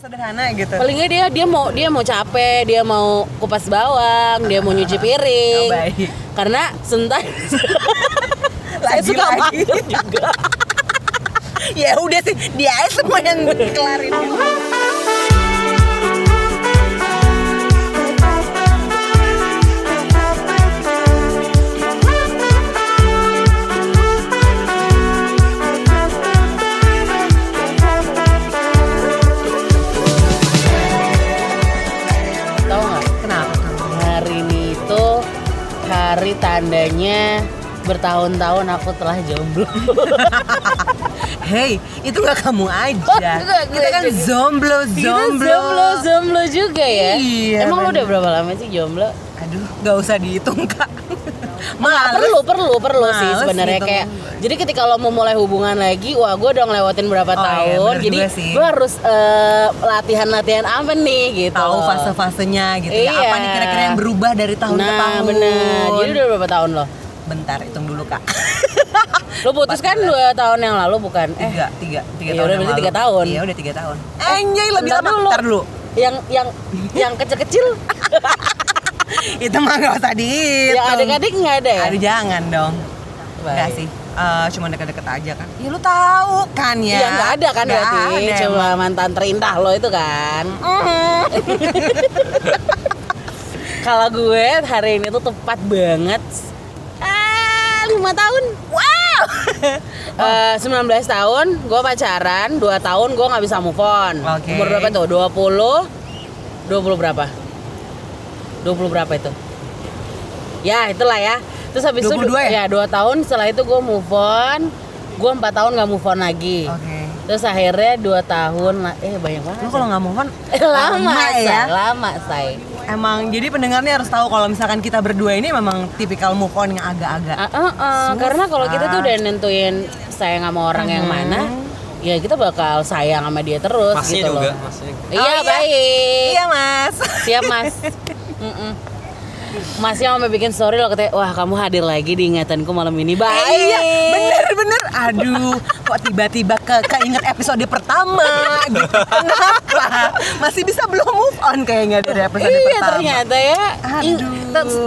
sederhana gitu. Paling nggak dia dia mau dia mau capek dia mau kupas bawang dia mau nyuci piring. Oh, baik. karena sentai. Saya Lagi, suka lagi. juga. Ya udah sih dia semua yang kelarin tandanya bertahun-tahun aku telah jomblo Hey, itu gak kamu aja. Oh, enggak, Kita kan juga. zomblo, Kita jomblo jomblo juga ya Iya, emang lu bener. udah berapa lama sih jomblo Aduh, gak usah dihitung kak. Nggak, Males. perlu perlu perlu sih Males sebenarnya gitu. kayak jadi ketika lo mau mulai hubungan lagi wah gue udah ngelewatin berapa Oh, iya, tahun bener jadi sih. gue harus eh, latihan-latihan apa nih gitu Tahu loh. fase-fasenya gitu ya. Iya. Apa nih kira-kira yang berubah dari tahun ke nah tahun? bener jadi udah berapa tahun lo Bentar, hitung dulu kak. lo putus kan dua tahun yang lalu bukan eh Tiga, tiga, tiga Iya, tahun udah berarti tiga tahun. Iya udah tiga tahun. Anjay lebih lama. dulu. yang yang yang kecil-kecil Itu mah gak usah dihitung. yang adik-adik nggak ada ya Aduh jangan dong. Baik. Enggak sih. Eh, cuma deket-deket aja kan. Ya lu tahu kan ya. Iya nggak ada kan Nggak berarti ada, cuma mantan terindah lo itu kan Mm. Kalau gue hari ini tuh tepat banget ah lima tahun Wow. Eh, 19 tahun gue pacaran 2 tahun gue nggak bisa move on Oke. umur berapa tuh 20 20 berapa 20 berapa itu ya itulah ya terus habis 22 itu ya? ya 2 tahun setelah itu gue move on gue 4 tahun nggak move on lagi Oke. terus akhirnya 2 tahun eh banyak banget Lu kalau nggak move on Eh, lama, ya. say, lama say Emang jadi pendengarnya harus tahu kalau misalkan kita berdua ini memang tipikal move on yang agak-agak Ah, ah, ah. karena kalau kita tuh udah nentuin sayang sama orang yang mana ya kita bakal sayang sama dia terus Masnya gitu juga, loh masnya. iya Oh, iya. baik Iya mas. siap mas Mm-mm. Masnya sampai bikin story loh katanya wah kamu hadir lagi di ingatanku malam ini baik Eh, iya bener bener. Aduh kok tiba-tiba ke keinget episode pertama gitu. Kenapa? Masih bisa belum move on kayaknya dari episode iya pertama. ternyata ya Aduh.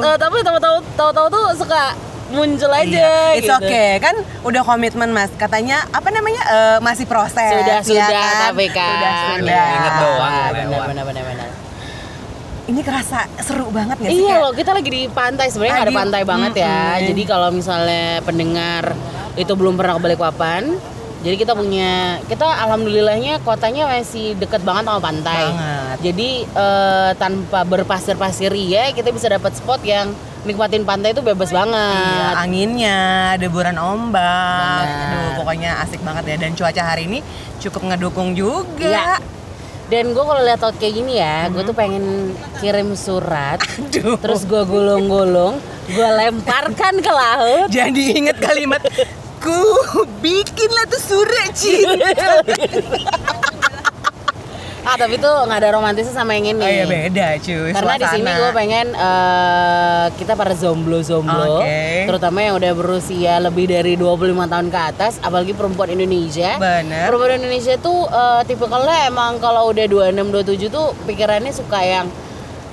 eh, tapi tahu-tahu tahu-tahu tuh suka muncul aja Iya, it's gitu. okay kan udah komitmen mas katanya apa namanya eh, masih proses sudah ya sudah kan? tapi kan sudah sudah Ingat doang, benar lewat. benar benar benar ini kerasa seru banget gak sih Iya kayak- loh, kita lagi di pantai sebenarnya nggak ada pantai banget ya. Jadi kalau misalnya pendengar itu belum pernah ke Balikpapan, jadi kita punya kita alhamdulillahnya kotanya masih deket banget sama pantai. Banget. Jadi eh, tanpa berpasir-pasir ya, kita bisa dapat spot yang nikmatin pantai itu bebas Iya, banget. anginnya, deburan ombak, aduh pokoknya asik banget ya. Dan cuaca hari ini cukup ngedukung juga. Iya. Dan gue kalau lihat laut kayak gini ya, gue tuh pengen kirim surat, Aduh. terus gue gulung-gulung, gue lemparkan ke laut. Jadi inget kalimat ku bikinlah tuh surat cinta. Ah tapi tuh nggak ada romantisnya sama yang ini. Oh iya beda cuy. Karena di sini gue pengen eh, kita para zomblo-zomblo, Oke. terutama yang udah berusia lebih dari 25 tahun ke atas, apalagi perempuan Indonesia. Bener. Perempuan Indonesia tuh tipe kalau emang kalau udah 26 27 tuh pikirannya suka yang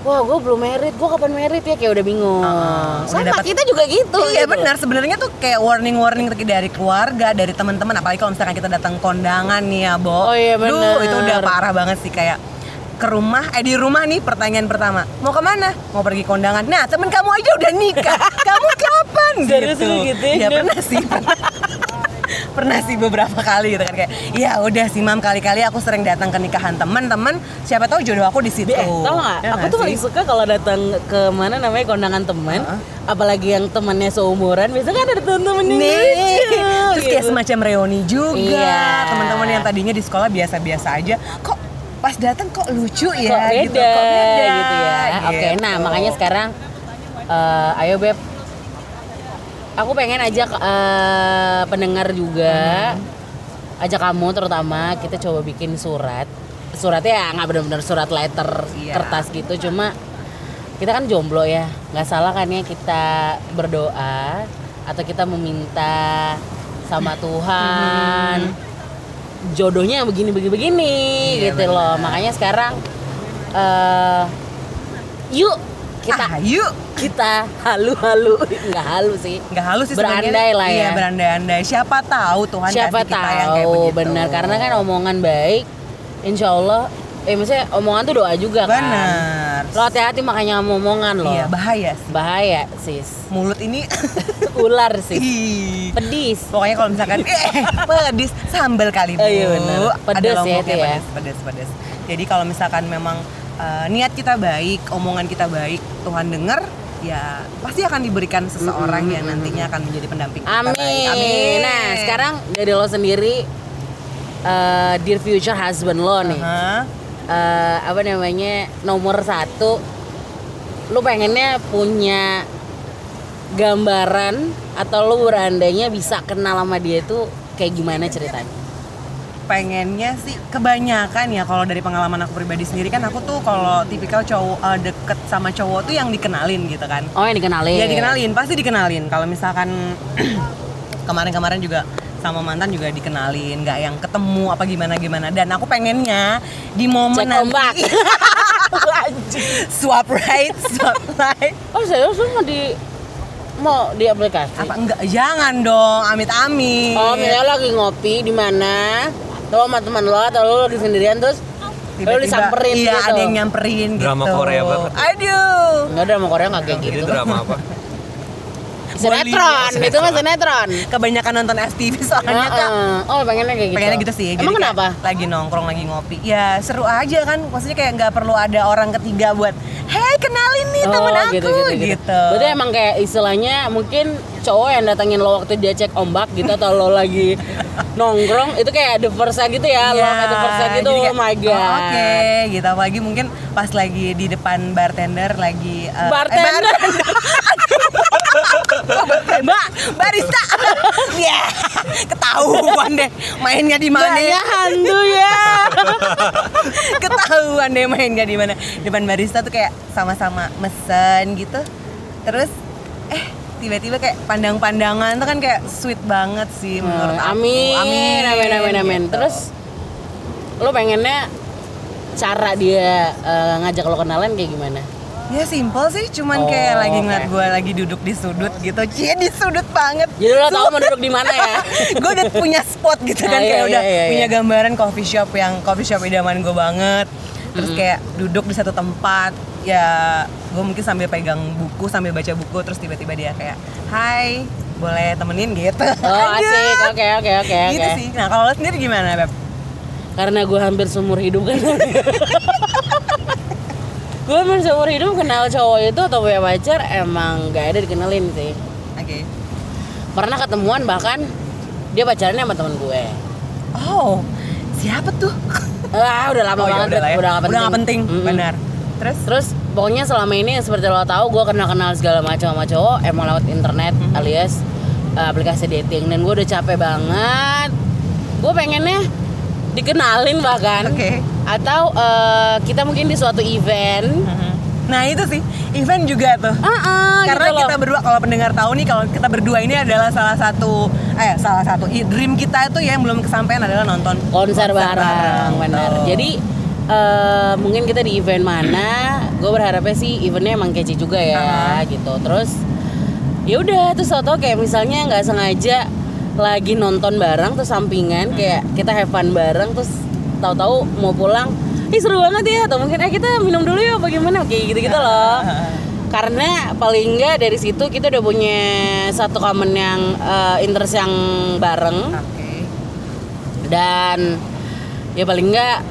wah gue belum merit, gue kapan merit ya kayak udah bingung. Udah Sama dapet- kita juga gitu. Iya gitu. benar sebenarnya tuh kayak warning-warning dari keluarga, dari teman-teman apalagi kalau misalkan kita datang kondangan nih ya, Bo. Oh iya, Duh, benar. itu udah parah banget sih kayak ke rumah, eh di rumah nih pertanyaan pertama mau ke mana? Mau pergi kondangan. Nah temen kamu aja udah nikah, kamu kapan? Lu gituin, Ya pernah sih, pernah. pernah sih beberapa kali gitu kan kayak ya udah sih mam. Kali-kali aku sering datang ke nikahan teman-teman. Siapa tahu jodoh aku di situ. Eh, tau gak? Ya aku tuh paling suka kalau datang ke mana namanya kondangan teman, apalagi yang temannya seumuran, biasanya kan ada temen-temen yang lucu, terus kayak gitu. semacam reuni juga. Iya. teman-teman yang tadinya di sekolah biasa-biasa aja. Kok pas datang kok lucu ya? Kok beda, gitu. Kok beda gitu ya. Oke, gitu. nah makanya sekarang eh, ayo beb, aku pengen ajak eh, pendengar juga, ajak kamu terutama kita coba bikin surat. Suratnya ya nggak benar-benar surat letter Iya. kertas gitu, cuma kita kan jomblo ya, nggak salah kan ya kita berdoa atau kita meminta sama Tuhan jodohnya begini begini begini Iya, gitu loh benar. makanya sekarang eh yuk kita ah, yuk kita halu-halu nggak halu sih nggak halus sih. Berandai lah ya. Iya, berandai-andai. Siapa tahu Tuhan siapa kasih kita yang kayak tahu begitu. benar karena kan omongan baik insya Allah eh maksudnya omongan tuh doa juga kan Benar. lo hati-hati makanya sama omongan lo Iya, bahaya sih. bahaya sis Mulut ini ular sis Ih. pedis Pokoknya kalau misalkan eh, pedis sambal kali bu. Oh, iya. Pedes Ada ya itu ya. Pedes, pedes, pedes. Jadi kalau misalkan memang eh, niat kita baik, omongan kita baik, Tuhan dengar, ya pasti akan diberikan seseorang yang nantinya akan menjadi pendamping kita amin. baik. Amin. nah sekarang dari lo sendiri eh, dear future husband lo nih Hah? eh, apa namanya nomor satu lu pengennya punya gambaran atau lu berandainya bisa kenal sama dia itu kayak gimana ceritanya pengennya sih kebanyakan ya kalau dari pengalaman aku pribadi sendiri kan aku tuh kalau tipikal cowok eh, deket sama cowok tuh yang dikenalin gitu kan oh yang dikenalin Ya dikenalin, pasti dikenalin. Kalau misalkan kemarin-kemarin juga sama mantan juga dikenalin, nggak yang ketemu apa gimana gimana. Dan aku pengennya di momen Cek ombak. swap right, swap right. oh serius lu mau di mau di aplikasi Apa enggak? Jangan dong, amit-amit. oh misalnya lagi ngopi di mana lo sama teman lo atau lo lagi sendirian terus lo disamperin iya, gitu ada yang nyamperin Drama gitu. Korea banget. Aduh. Enggak ada sama Korea nggak kayak Jadi gitu drama apa? sinetron itu mah sinetron Kebanyakan nonton FTV soalnya Kak. Heeh. oh pengennya kayak gitu pengennya gitu sih emang Jadi kayak kenapa lagi nongkrong lagi ngopi ya seru aja kan maksudnya kayak nggak perlu ada orang ketiga buat hei kenalin nih temen aku gitu, gitu, gitu. Berarti emang kayak istilahnya mungkin cowok yang datangin lo waktu dia cek ombak gitu atau lo lagi nongkrong itu kayak ada versa gitu ya, lo Iya, ada versa gitu, jadi oh kayak, my god. oh, Oke, gitu apalagi mungkin pas lagi di depan bartender lagi eh, eh, Bartender. Mbak, barista. Ya, ketahuan deh mainnya di mana ya. hantu ya. Ketahuan deh mainnya di mana. Depan barista tuh kayak sama-sama mesen gitu. Terus eh tiba-tiba kayak pandang-pandangan tuh kan kayak sweet banget sih menurut aku. amin, amin, amin, amin, amin. gitu. Terus lo pengennya cara dia eh, ngajak lo kenalan kayak gimana? Ya simple sih, cuman Oh, kayak lagi ngeliat gue lagi duduk di sudut gitu. Cie di sudut banget. Jadi lo tau mau duduk di mana ya? Gue udah punya spot gitu kan, Ah, iya, kayak iya, udah iya, punya iya. gambaran coffee shop yang coffee shop idaman gue banget. Terus kayak duduk di satu tempat Ya gue mungkin sambil pegang buku, sambil baca buku Terus tiba-tiba dia kayak Hai, boleh temenin? gitu. Oh asik, oke oke oke. Gitu sih, nah kalau lo sendiri gimana Beb? Karena gue hampir seumur hidup kan. gue hampir seumur hidup kenal cowok itu atau punya pacar emang gak ada dikenalin sih. Oke Pernah ketemuan bahkan dia pacarannya sama temen gue. Oh, siapa tuh? Ah udah lama oh, ya banget, udah lah ya. udah gak penting. Udah gak penting, Mm-mm. benar Terus? Terus pokoknya selama ini seperti lo tahu gue kenal-kenal segala macam sama cowok emang lewat internet Mhm. alias uh, aplikasi dating dan gue udah capek banget. Gue pengennya dikenalin bahkan Oke. Atau uh, kita mungkin di suatu event. Nah itu sih event juga tuh. Ah, Karena gitu kita berdua kalau pendengar tahu nih kalau kita berdua ini adalah salah satu eh salah satu dream kita itu yang belum kesampaian adalah nonton konser bareng, benar. Jadi eh, mungkin kita di event mana, gue berharapnya sih eventnya emang kece juga ya, Aha. gitu. Terus ya udah, terus tau kayak misalnya nggak sengaja lagi nonton bareng terus sampingan kayak kita have fun bareng terus tahu-tahu mau pulang, ih seru banget ya, atau mungkin eh kita minum dulu ya, bagaimana kayak gitu-gitu loh. Karena paling nggak dari situ kita udah punya satu common yang eh, interest yang bareng Oke. dan ya paling enggak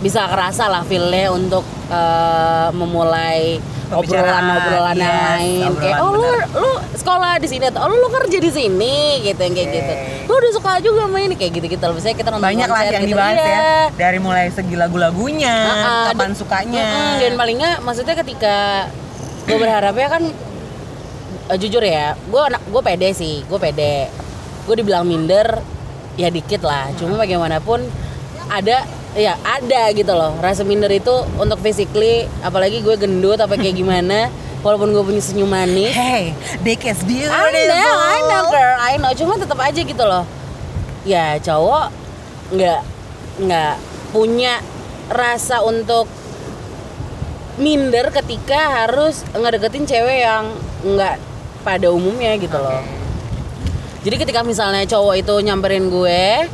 bisa kerasa lah feelnya untuk eh, memulai Obrolan-obrolan yang yes, lain kayak oh obrolan, lu lu sekolah di sini atau oh lu, lu kerja di sini gitu yang kayak Oke. gitu lu udah suka juga main kayak gitu gitu misalnya kita nonton Banyak lah yang gitu. dibahas Iya. ya. Dari mulai segi lagu-lagunya, Ah, kapan dan- sukanya. Mm-mm, dan paling nggak maksudnya ketika gue berharapnya kan eh, jujur ya gue anak gue pede sih gue pede gue dibilang minder ya dikit lah cuma bagaimanapun ada ya ada gitu loh rasa minder itu untuk physically apalagi gue gendut apa kayak gimana walaupun gue punya senyum manis Hey, big is beautiful. I know, I know girl, I know. Cuma tetap aja gitu loh. Ya cowok nggak nggak punya rasa untuk minder ketika harus ngedeketin cewek yang nggak pada umumnya gitu loh. Jadi ketika misalnya cowok itu nyamperin gue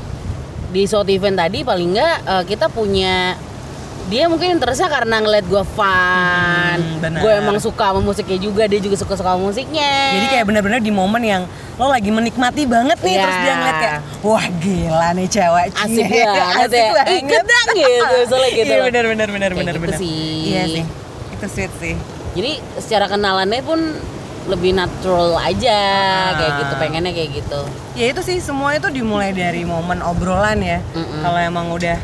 di suatu event tadi paling nggak eh, kita punya dia mungkin interestnya karena ngeliat gue fun, Hmm, gue emang suka sama musiknya juga, dia juga suka suka musiknya. Jadi kayak bener-bener di momen yang lo lagi menikmati banget nih Iya. terus dia ngeliat kayak wah gila nih cewek asik Cie." banget Asik ya, banget. ikut dong gitu, soalnya gitu. Iya bener bener bener Kayak bener gitu bener. sih. Iya sih. Itu sweet sih. Jadi secara kenalannya pun lebih natural aja Ah. kayak gitu, pengennya kayak gitu. Ya itu sih semua itu dimulai dari momen obrolan ya. Kalau emang udah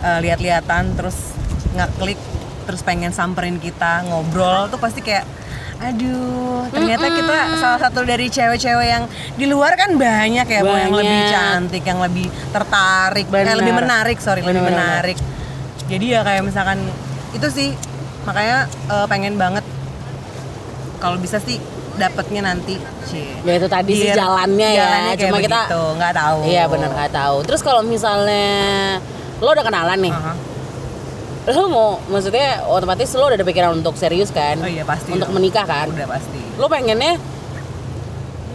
eh, lihat-lihatan terus ngeklik terus pengen samperin kita ngobrol tuh pasti kayak aduh ternyata kita salah satu dari cewek-cewek yang di luar kan banyak ya Bu, yang Banyak. lebih cantik yang lebih tertarik eh, Benar. lebih menarik sorry lebih Benar-benar. menarik jadi ya kayak misalkan itu sih makanya eh, pengen banget kalau bisa sih dapetnya nanti Cie. Ya itu tadi sih Biar jalannya ya, jalannya kayak cuma kita begitu, nggak tahu Iya benar nggak tahu. Terus kalau misalnya lo udah kenalan nih, Aha. lo mau maksudnya otomatis lo udah ada pikiran untuk serius kan? oh iya pasti Untuk menikah kan? udah pasti Lo pengennya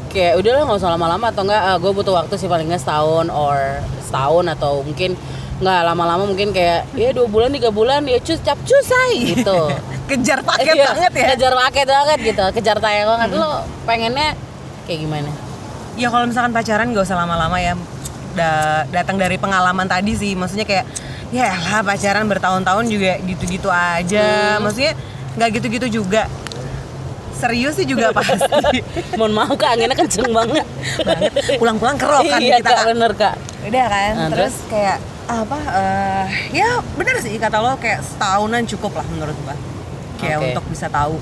kayak udah lah nggak usah lama-lama atau enggak gue butuh waktu sih paling nggak setahun or setahun atau mungkin nggak lama-lama mungkin kayak ya dua bulan tiga bulan ya cus cap cusai gitu. Kejar paket Iya, banget ya. kejar paket banget gitu kejar tayang banget. Lo pengennya kayak gimana? Ya kalau misalkan pacaran gak usah lama-lama ya. Da- datang dari pengalaman tadi sih. Maksudnya kayak ya lah pacaran bertahun-tahun juga gitu-gitu aja. Hmm. maksudnya nggak gitu-gitu juga. Serius sih juga pasti. Mohon maaf kak anginnya kenceng banget. Pulang-pulang kerokan iya kita kak bener kak. Udah kan? Nah, terus? kayak apa eh, ya bener sih kata lo kayak setahunan cukup lah menurut gua kayak Oke. untuk bisa tahu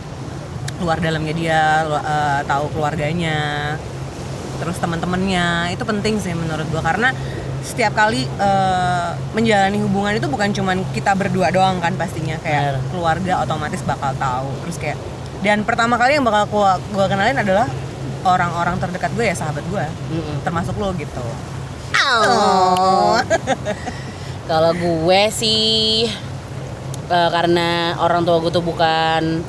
luar dalamnya dia eh, tahu keluarganya terus teman-temannya itu penting sih menurut gua karena setiap kali eh, menjalani hubungan itu bukan cuman kita berdua doang kan pastinya kayak Bener. keluarga otomatis bakal tahu terus kayak dan pertama kali yang bakal gua, gua kenalin adalah orang-orang terdekat gue ya sahabat gue Mm-mm. termasuk lo gitu Kalau gue sih eh, karena orang tua gue tuh bukan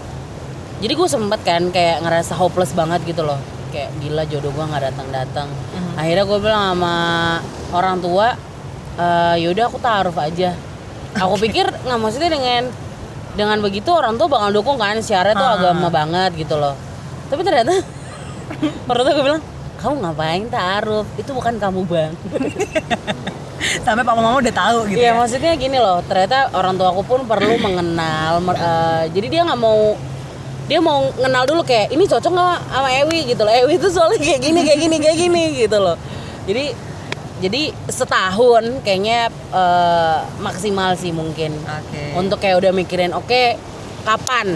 jadi gue sempet kan kayak ngerasa hopeless banget gitu loh. Kayak gila jodoh gue nggak datang datang Mhm. akhirnya gue bilang sama orang tua "Eh, yaudah aku taruh aja. Aku pikir nggak maksudnya dengan dengan begitu orang tua bakal dukung kan syarat tuh Ah. agama banget gitu loh. Tapi ternyata orang tua gue bilang kamu ngapain taruh itu bukan kamu bang sampai papa mama udah tahu gitu Iya ya maksudnya gini loh, ternyata orang tua aku pun perlu mengenal. eh, jadi dia nggak mau dia mau kenal dulu kayak ini cocok nggak sama Ewi gitu loh. Ewi itu soalnya kayak gini kayak gini kayak gini gitu loh. Jadi jadi setahun kayaknya eh, maksimal sih mungkin oke untuk kayak udah mikirin oke kapan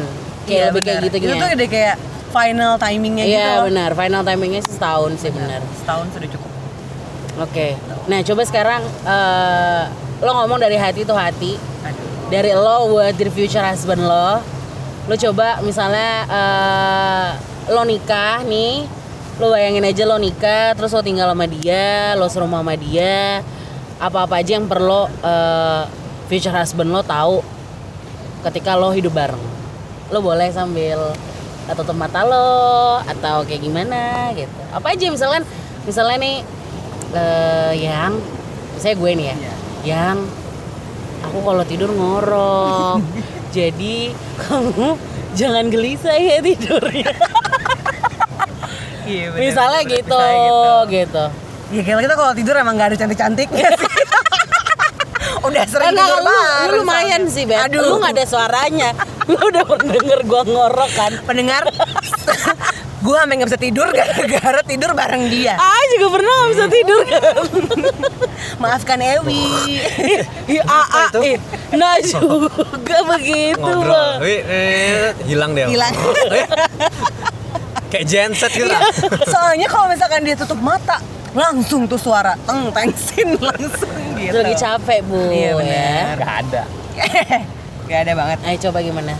kayak Iya, lebih kayak benar. gitu itu tuh udah kayak final timingnya gitu? Iya benar, final timingnya sih setahun sih benar. setahun sudah cukup. Oke, nah coba sekarang eh, lo ngomong dari hati tuh hati, aduh. Dari lo buat the future husband lo lo coba misalnya eh, lo nikah nih lo bayangin aja lo nikah terus lo tinggal sama dia lo serumah sama dia apa-apa aja yang perlu eh, future husband lo tahu ketika lo hidup bareng. Lo boleh sambil tutup mata lo atau kayak gimana gitu. Apa aja misalkan misalnya nih eh, yang saya gue nih ya. Iya. yang aku kalau tidur ngorok. Jadi kamu jangan gelisah ya tidurnya iya benar, misalnya benar, gitu misalnya gitu. ya kayak kita kalau tidur emang gak ada cantik-cantiknya sih. Udah sering Enggak, tidur lu, lu lumayan sih, Beb. aduh. Lu gak ada suaranya. Lu udah pernah denger gua ngorok kan? pendengar gue sampai nggak bisa tidur gara-gara tidur bareng dia Ah, juga pernah gak bisa tidur kan? maafkan Ewi ah, ah, eh. Nah juga begitu, ngobrol. Wih, eh, hilang deh. hilang Kayak genset gitu. Iya, soalnya kalau misalkan dia tutup mata langsung tuh suara teng tengsin langsung gitu Lagi capek, Bu. Iya, ya. bener. Gak ada. Gak ada banget Ayo coba gimana?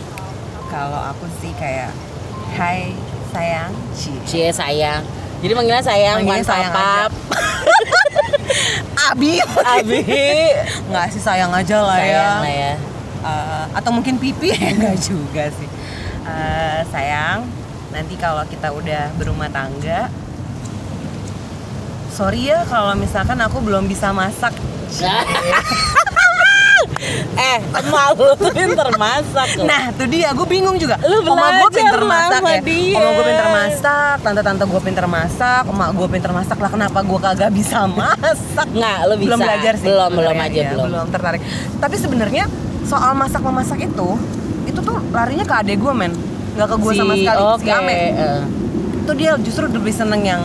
kalau aku sih kayak Hai sayang Cie Cie sayang. Jadi manggilnya sayang, Manggilnya sayang papap. Abi. Abi. Nggak sih sayang aja lah ya. Sayang lah ya. Eh, atau mungkin pipi enggak juga sih. Eh, sayang, nanti kalau kita udah berumah tangga Sorry ya kalau misalkan aku belum bisa masak. eh, emak lu tuh pinter masak loh. Nah, tuh dia, gue bingung juga. Lu Oma gue belajar pinter masak ya. dia. Oma gue pinter masak, tante-tante gue pinter masak, emak gue pinter masak lah. Kenapa gue kagak bisa masak? Nggak, lu bisa. Belum belajar sih. Belum, belum aja, ya, belum. Belum tertarik. Tapi sebenarnya soal masak memasak itu, itu tuh larinya ke adek gue men, nggak ke gue sama sekali. Oke. Si Ame. eh. Itu dia justru lebih seneng yang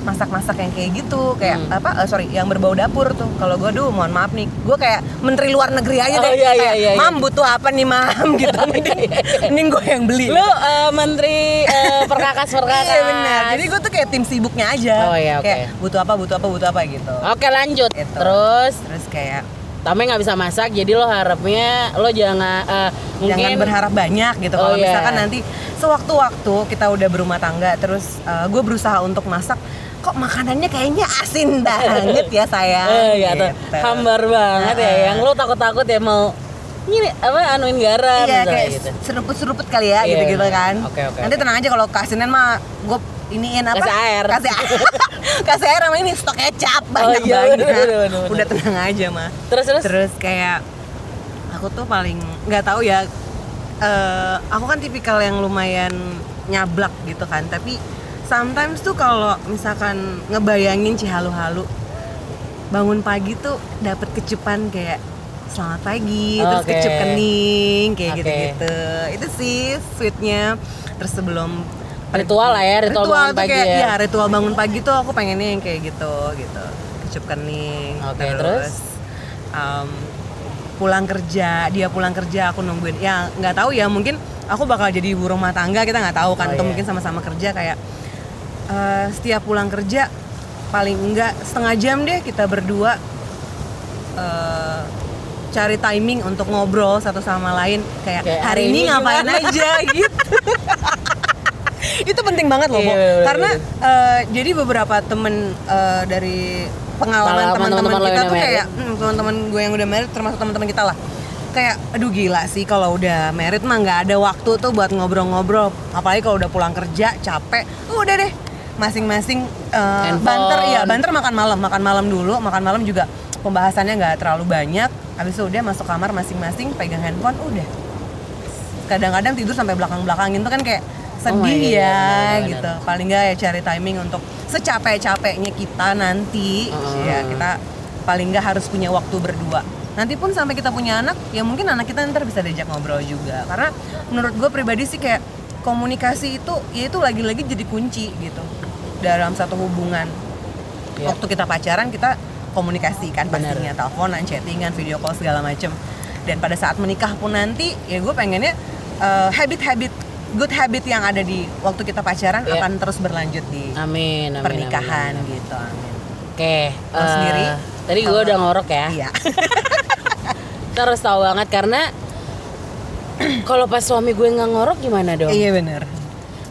masak-masak yang kayak gitu kayak Hmm. apa eh, sorry yang berbau dapur tuh kalau gue dulu mohon maaf nih gue kayak menteri luar negeri aja Oh, deh iya, iya, Kayak, iya, iya. mam butuh apa nih mam gitu mending, mending gue yang beli Lu eh, menteri eh, perkakas perkakas. Iya benar. Jadi gue tuh kayak tim sibuknya aja. Oh, iya, oke. Kayak butuh apa, butuh apa, butuh apa gitu. Oke lanjut. Gitu. Terus Terus kayak Tame nggak bisa masak, jadi lo harapnya lo jangan eh, mungkin jangan berharap banyak gitu. Oh, Kalau iya. misalkan nanti sewaktu-waktu kita udah berumah tangga, terus gue berusaha untuk masak, kok makanannya kayaknya asin banget ya sayang. Eh, ya tuh, Gitu. hambar banget ya. Heeh. Yang lo takut-takut ya mau ini apa anuin garam Iya kayak gitu. seruput-seruput kali ya Iya, gitu-gitu iya. kan. Oke, oke, Nanti tenang aja kalau kasinan mah gue iniin apa? Kasih air. Kasih air. Kasih air sama ini stok kecap Oh, banyak iya, banget. bener, bener, bener. Udah tenang aja mah. Terus terus. terus kayak aku tuh paling nggak tahu ya eh, aku kan tipikal yang lumayan nyablak gitu kan tapi sometimes tuh kalau misalkan ngebayangin cihalu-halu bangun pagi tuh dapat kecupan kayak selamat pagi terus Oke. kecup kening kayak Oke. gitu-gitu itu sih sweetnya terus sebelum Ritual lah ya, ritual bangun tuh pagi kayak, ya. iya, ritual bangun pagi tuh aku pengennya yang kayak gitu gitu kecup kening Oke, terus? um, pulang kerja dia pulang kerja aku nungguin ya nggak tahu ya mungkin aku bakal jadi ibu rumah tangga kita nggak tahu kan Oh, atau iya. mungkin sama-sama kerja kayak eh, setiap pulang kerja paling enggak setengah jam deh kita berdua eh, cari timing untuk ngobrol satu sama lain kayak Kayak, hari, hari ini ini ngapain gimana?" aja gitu itu penting banget loh Iya, Bo. karena eh, jadi beberapa temen eh, dari pengalaman teman-teman kita tuh kayak hmm, teman-teman gue yang udah married termasuk teman-teman kita lah. Kayak aduh gila sih kalau udah married mah nggak ada waktu tuh buat ngobrol-ngobrol. Apalagi kalau udah pulang kerja capek udah deh. Masing-masing Handphone. banter ya banter makan malam. Makan malam dulu makan malam juga pembahasannya nggak terlalu banyak. Habis itu udah masuk kamar masing-masing pegang handphone udah. Kadang-kadang tidur sampai belakang-belakangin tuh kan kayak sedih God, ya benar-benar. gitu paling nggak ya cari timing untuk secapek-capeknya kita nanti Heeh. ya kita paling nggak harus punya waktu berdua nanti pun sampai kita punya anak ya mungkin anak kita ntar bisa diajak ngobrol juga karena menurut gue pribadi sih kayak komunikasi itu ya itu lagi-lagi jadi kunci gitu dalam satu hubungan Iya. waktu kita pacaran kita komunikasi kan Benar. pastinya teleponan chattingan video call segala macem dan pada saat menikah pun nanti ya gue pengennya eh, habit-habit good habit yang ada di waktu kita pacaran Iya. akan terus berlanjut di Amin, amin. pernikahan amin, amin. gitu amin Oke. Lo eh, sendiri? Tadi gue udah ngorok ya. iya harus tahu banget karena kalau pas suami gue nggak ngorok gimana dong? iya bener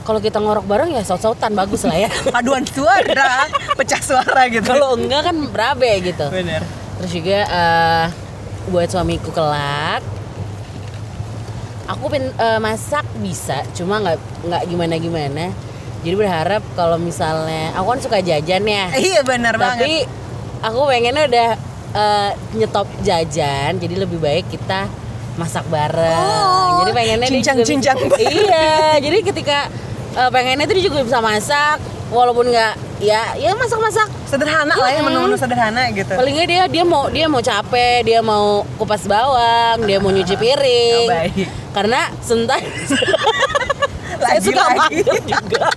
Kalau kita ngorok bareng ya saut-sautan bagus lah ya. paduan suara pecah suara gitu Kalau enggak kan berabe gitu. bener Terus juga eh, buat suamiku kelak, aku eh, masak bisa, cuma nggak nggak gimana gimana. Jadi berharap kalau misalnya aku kan suka jajan ya, iya bener banget tapi aku pengennya udah eh, nyetop jajan, jadi lebih baik kita masak bareng. Oh, jadi pengennya dia juga- cincang-cincang bareng. Iya, jadi ketika eh, pengennya tuh dia juga bisa masak, walaupun nggak ya ya masak-masak sederhana lah ya Mm-mm. menu-menu sederhana gitu palingnya dia dia mau dia mau capek dia mau kupas bawang dia mau nyuci piring Oh, baik. Karena sentai. Saya suka mager juga.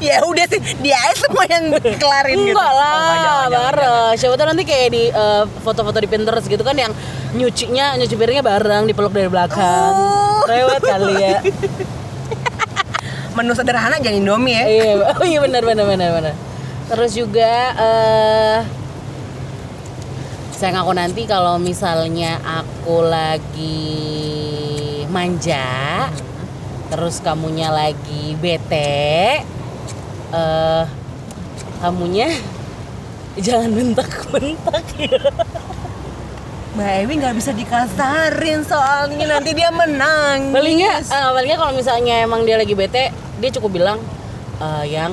Ya udah sih dia aja semua yang kelarin gitu. Enggak Oh, lah jangan, bareng. siapa tahu nanti kayak di eh, foto-foto di Pinterest gitu kan yang nyucinya nyuci piringnya bareng dipeluk dari belakang. Oh. lewat kali ya. Menu sederhana jangan indomie ya. Iya oh iya benar benar benar benar. Terus juga eh saya ngaku nanti kalau misalnya aku lagi manja terus kamunya lagi bete eh kamunya jangan bentak-bentak ya. Mbak Ewi nggak bisa dikasarin soalnya nanti dia menang. paling nggak eh, paling nggak kalau misalnya emang dia lagi bete dia cukup bilang "Eh, yang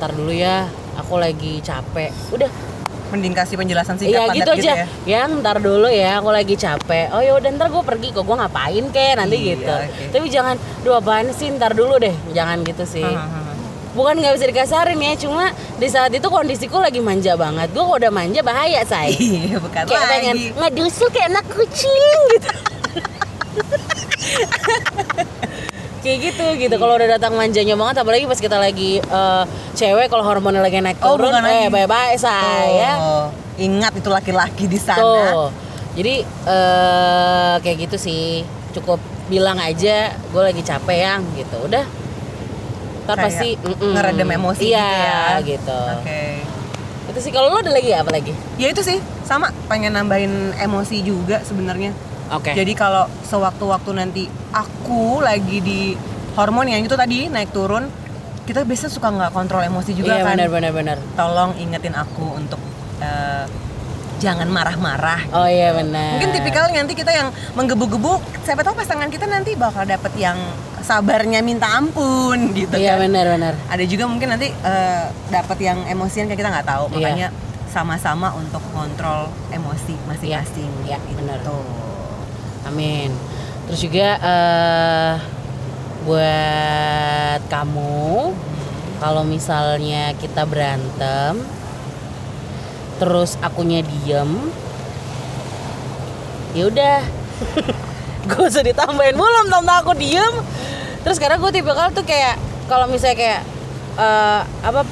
ntar dulu ya aku lagi capek udah Mending kasih penjelasan singkat Iya padat gitu aja. ya. Yang ntar dulu ya, aku lagi capek. Oh ya udah ntar gue pergi kok, gue ngapain kek nanti Iya, gitu. oke. Tapi jangan, duh apaan sih ntar dulu deh, jangan gitu sih. Hahaha. Bukan nggak bisa dikasarin ya, cuma di saat itu kondisiku lagi manja banget. Gue udah manja bahaya say. Iya, bukan kayak pengen lagi. ngedusul kayak anak kucing gitu. kayak gitu gitu kalau udah datang manjanya banget apalagi pas kita lagi eh, cewek kalau hormonnya lagi naik Oh, turun eh bye bye saya Tuh, ingat itu laki-laki di sana. Tuh. Jadi eh kayak gitu sih. Cukup bilang aja gue lagi capek yang gitu. Udah. Ntar Kayak pasti mm-mm. ngeredam emosi iya, gitu ya. gitu. Oke. Itu sih kalau lo ada lagi apa lagi? Ya itu sih, sama pengen nambahin emosi juga sebenarnya. Oke. Jadi kalau sewaktu-waktu nanti aku lagi di hormon yang itu tadi naik turun, kita biasa suka nggak kontrol emosi juga iya kan. benar benar benar. Tolong ingetin aku untuk eh, jangan marah-marah. Oh iya benar. Mungkin tipikal nanti kita yang menggebu-gebu, siapa tahu pasangan kita nanti bakal dapet yang sabarnya minta ampun gitu Iya kan. benar benar. Ada juga mungkin nanti eh, dapet yang emosian kayak kita nggak tahu, Iya. makanya sama-sama untuk kontrol emosi masing-masing. Iya, iya, benar. Amin. Terus juga eh buat kamu kalau misalnya kita berantem terus akunya diem ya udah. Gue usah ditambahin. Belum tentang aku diem. Terus karena gue tipikal tuh kayak kalau misalnya kayak eh, apa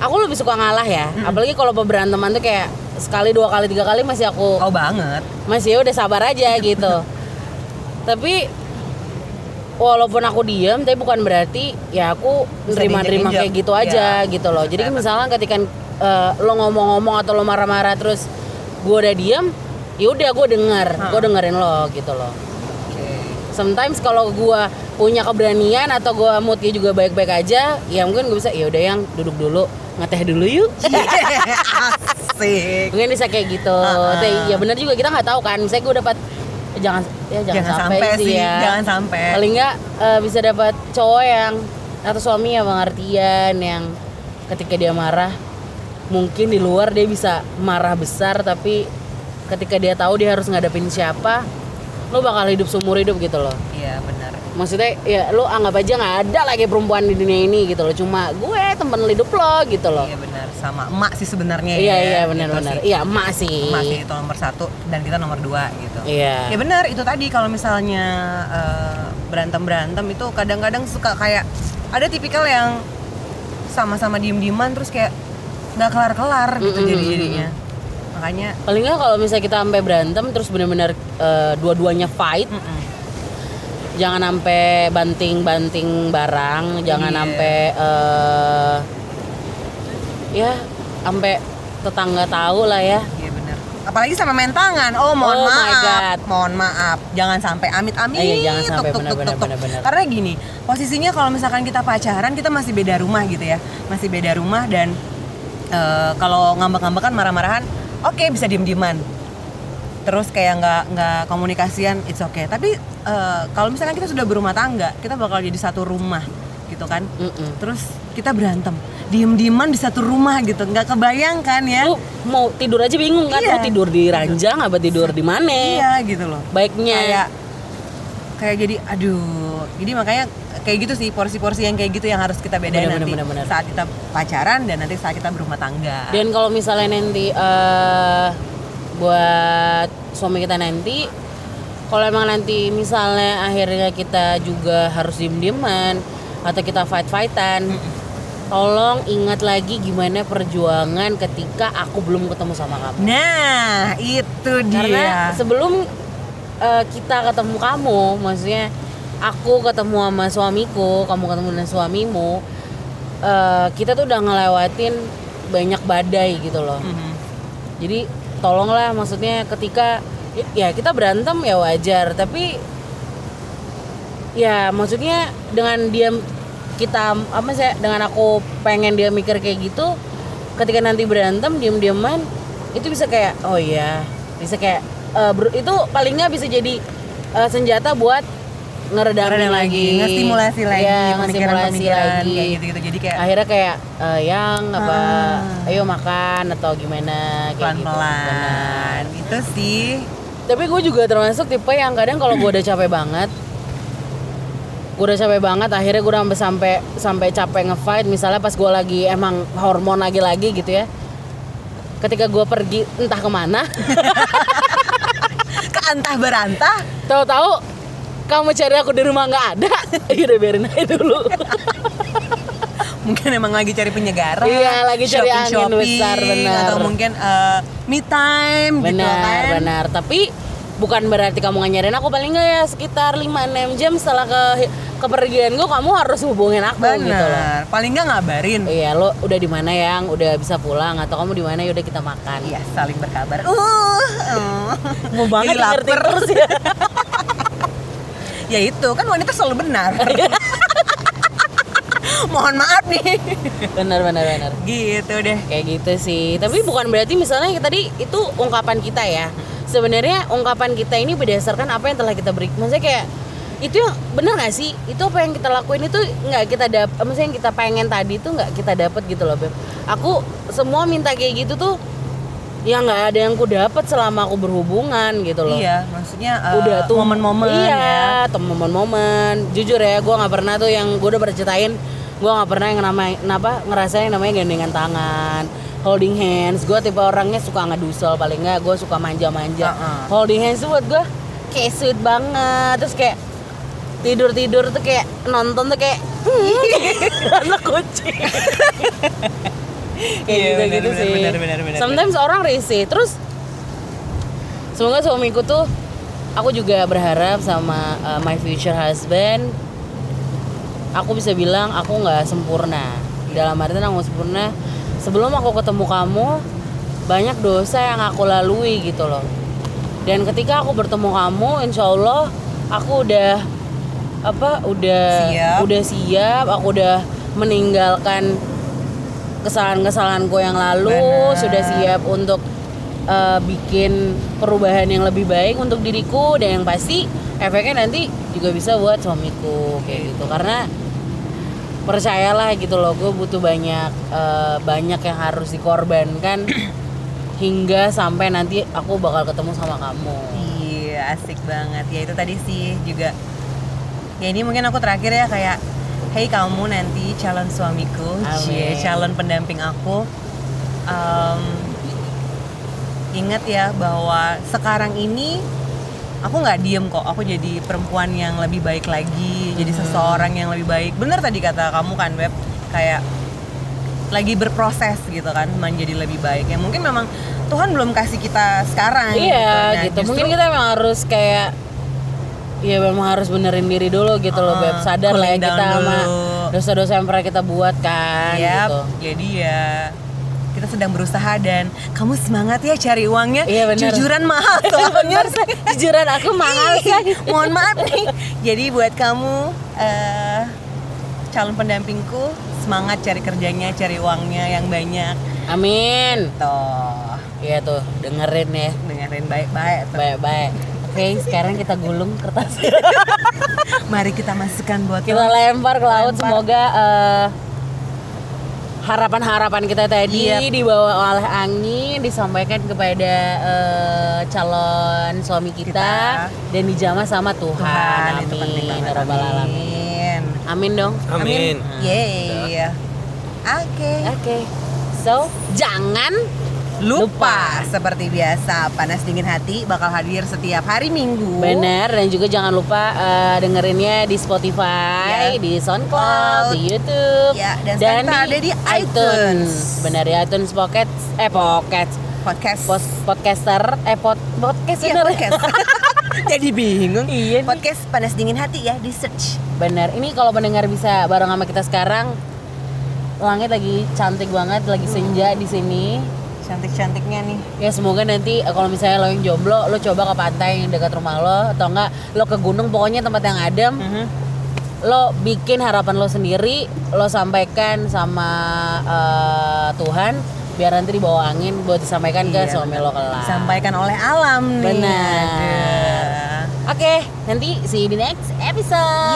aku lebih suka ngalah ya. Apalagi kalau beranteman tuh kayak sekali dua kali tiga kali masih aku Oh banget. masih ya udah sabar aja gitu tapi walaupun aku diem tapi bukan berarti ya aku terima-terima diinjak-injak. kayak gitu aja Iya. gitu loh jadi Benar. misalnya ketika eh, lo ngomong-ngomong atau lo marah-marah terus gue udah diem ya udah gue denger Hmm. gue dengerin lo gitu loh sometimes kalau gue punya keberanian atau gue moodnya juga baik-baik aja ya mungkin gue bisa ya udah yang duduk dulu ngeteh dulu yuk Asik. mungkin bisa kayak gitu ah. Tapi ya benar juga kita nggak tahu kan misalnya gue dapat eh, jangan ya jangan, Jangan sampai, sampai sih ya jangan sampai. paling nggak eh, bisa dapat cowok yang atau suami yang pengertian yang ketika dia marah mungkin di luar dia bisa marah besar tapi ketika dia tahu dia harus ngadepin siapa lo bakal hidup seumur hidup gitu loh Iya benar. Maksudnya ya lo anggap aja nggak ada lagi perempuan di dunia ini gitu loh cuma gue temen hidup lo gitu loh Iya benar. Sama emak sih sebenarnya iya ya. iya gitu benar-benar sih. iya emak sih Emak sih itu nomor satu dan kita nomor dua gitu. iya Ya benar itu tadi kalau misalnya berantem berantem itu kadang-kadang suka kayak ada tipikal yang sama-sama diem-dieman terus kayak nggak kelar-kelar gitu Mm-mm, jadi jadinya. Makanya paling nggak kalau misalnya kita sampai berantem terus benar-benar eh, dua-duanya fight mm-mm. Jangan sampai banting-banting barang jangan Iya. sampai eh, ya sampai tetangga tahu lah ya Iya benar. Apalagi sama main tangan. Oh mohon Oh my maaf. God. Mohon maaf. Jangan sampai amit-amit. Iya, jangan sampai, tuk, tuk, benar, tuk, benar, tuk, tuk. benar, benar. Karena gini, posisinya kalau misalkan kita pacaran kita masih beda rumah gitu ya. Masih beda rumah dan eh, kalau ngambek-ngambekan marah-marahan, oke bisa diem-dieman. Terus kayak nggak nggak komunikasian, it's okay. Tapi eh, kalau misalkan kita sudah berumah tangga, kita bakal jadi satu rumah gitu kan. Mm-mm. Terus kita berantem, diem-dieman di satu rumah gitu, nggak kebayangkan ya. lu mau tidur aja bingung kan Iya. mau tidur di ranjang apa tidur di mana Iya gitu loh. baiknya kayak kayak jadi aduh jadi makanya kayak gitu sih porsi-porsi yang kayak gitu yang harus kita bedain Bener, nanti bener, bener, bener. saat kita pacaran dan nanti saat kita berumah tangga Dan kalau misalnya nanti eh buat suami kita nanti. Kalau emang nanti misalnya akhirnya kita juga harus diem-dieman atau kita fight-fightan tolong ingat lagi gimana perjuangan ketika aku belum ketemu sama kamu. Nah itu karena dia. sebelum eh, kita ketemu kamu maksudnya aku ketemu sama suamiku kamu ketemu dengan suamimu eh, kita tuh udah ngelewatin banyak badai gitu loh. Mhm. jadi tolonglah maksudnya ketika ya kita berantem ya wajar tapi ya maksudnya dengan dia kita apa sih dengan aku pengen dia mikir kayak gitu ketika nanti berantem diem-dieman itu bisa kayak oh iya bisa kayak ber- itu paling nggak bisa jadi eh, senjata buat ngeredamin Ngeredamin lagi, ngestimulasi lagi, pemikiran- ngestimulasi lagi. kayak gitu-gitu. Jadi kayak- akhirnya kayak eh, yang apa Ah. ayo makan atau gimana kayak gitu. Pelan-pelan itu sih. Tapi gue juga termasuk tipe yang kadang kalau gue udah capek banget gue udah capek banget akhirnya gue sampai sampai sampai capek ngefight. Misalnya pas gue lagi emang hormon lagi lagi gitu ya. Ketika gue pergi entah ke mana. Ke antah berantah? Tahu-tahu kamu cari aku di rumah nggak ada ya udah biarin aja dulu mungkin emang lagi cari penyegaran Iya, lagi cari angin shopping-shopping, besar, benar. atau mungkin eh, me time gitu benar kan benar tapi bukan berarti kamu nggak nyariin aku paling nggak ya sekitar 5-6 jam setelah ke kepergian gue kamu harus hubungin aku benar gitu loh paling nggak ngabarin Iya, lo udah di mana yang udah bisa pulang atau kamu di mana ya udah kita makan. Iya, saling berkabar. Uh, uh. Mau banget ngerti terus ya. ya itu kan wanita selalu benar. Mohon maaf nih. benar benar benar. gitu deh. Kayak gitu sih. Tapi bukan berarti misalnya tadi itu ungkapan kita ya. Sebenarnya ungkapan kita ini berdasarkan apa yang telah kita beri. Maksudnya kayak itu yang bener gak sih? Itu apa yang kita lakuin itu nggak kita dap, maksudnya yang kita pengen tadi itu nggak kita dapet gitu loh beb. Aku semua minta kayak gitu tuh ya nggak ada yang ku dapet selama aku berhubungan gitu loh. Iya, maksudnya eh, udah tuh momen-momen iya ya. momen-momen jujur ya gue nggak pernah tuh yang gue udah pernah ceritain gue nggak pernah yang namanya kenapa ngerasain yang namanya gandengan tangan holding hands gue tipe orangnya suka ngedusel paling nggak gue suka manja-manja Uh-uh. holding hands tuh buat gue kayak sweet banget terus kayak tidur tidur tuh kayak nonton tuh kayak anak kucing kayak Iya, gitu benar, gitu benar, sih. benar, benar, benar. sometimes orang risih. Terus semoga suamiku tuh aku juga berharap sama uh, my future husband aku bisa bilang aku nggak sempurna. Dalam artian aku sempurna. Sebelum aku ketemu kamu banyak dosa yang aku lalui gitu loh. Dan ketika aku bertemu kamu insya Allah aku udah apa udah Siap. udah siap aku udah meninggalkan kesalahan-kesalahanku yang lalu Benar. sudah siap untuk uh, bikin perubahan yang lebih baik untuk diriku dan yang pasti efeknya nanti juga bisa buat suamiku kayak gitu karena percayalah gitu loh gue butuh banyak uh, banyak yang harus dikorbankan hingga sampai nanti aku bakal ketemu sama kamu Iya, asik banget. Ya itu tadi sih juga. Ya ini mungkin aku terakhir ya kayak Hey kamu nanti calon suamiku, Amin. cie, calon pendamping aku. Em, ingat ya bahwa sekarang ini aku nggak diem kok. Aku jadi perempuan yang lebih baik lagi, jadi Hmm. seseorang yang lebih baik. Bener tadi kata kamu kan, Beb, kayak lagi berproses gitu kan menjadi lebih baik. Ya mungkin memang Tuhan belum kasih kita sekarang. iya Nah, gitu justru- mungkin kita memang harus kayak ya memang harus benerin diri dulu gitu loh Uh, beb sadar lah ya kita sama dulu. dosa-dosa yang pernah kita buat kan Yap, gitu jadi ya kita sedang berusaha dan kamu semangat ya cari uangnya. Iya, benar. Jujuran mahal soalnya. jujuran aku mahal sih Mohon maaf nih. Jadi buat kamu eh calon pendampingku semangat cari kerjanya, cari uangnya yang banyak. amin Toh, iya tuh dengerin ya dengerin baik-baik. baik-baik oke sekarang kita gulung kertas Mari kita masukkan botol. kita lempar ke laut Lempar. semoga eh, harapan-harapan kita tadi Iya. dibawa oleh angin disampaikan kepada eh, calon suami kita, Kita. dan dijamah sama Tuhan, Tuhan, itu penting amin banget. ya alamin Amin. amin dong Amin. Yeay. Oke. oke so jangan Lupa, seperti biasa panas dingin hati bakal hadir setiap hari Minggu. Bener dan juga jangan lupa eh, dengerinnya di Spotify, Ya. di SoundCloud, di YouTube, Ya, dan sekarang kita ada di iTunes. Bener ya iTunes Pocket, eh Pocket, Podcast. Pos- podcaster, eh pod, podcast Iya, ya? podcast. Jadi bingung. Iya nih. Podcast panas dingin hati ya di search. Bener. Ini kalau pendengar bisa bareng sama kita sekarang, langit lagi cantik banget, lagi senja di sini. Cantik-cantiknya nih. Ya semoga nanti eh, kalau misalnya lo yang jomblo, lo coba ke pantai yang dekat rumah lo atau enggak lo ke gunung pokoknya tempat yang adem. Lo bikin harapan lo sendiri, lo sampaikan sama eh, Tuhan biar nanti dibawa angin buat disampaikan ke Iya, suami lo kelak. Disampaikan oleh alam nih. Benar. Aduh. Oke, nanti see you di next episode.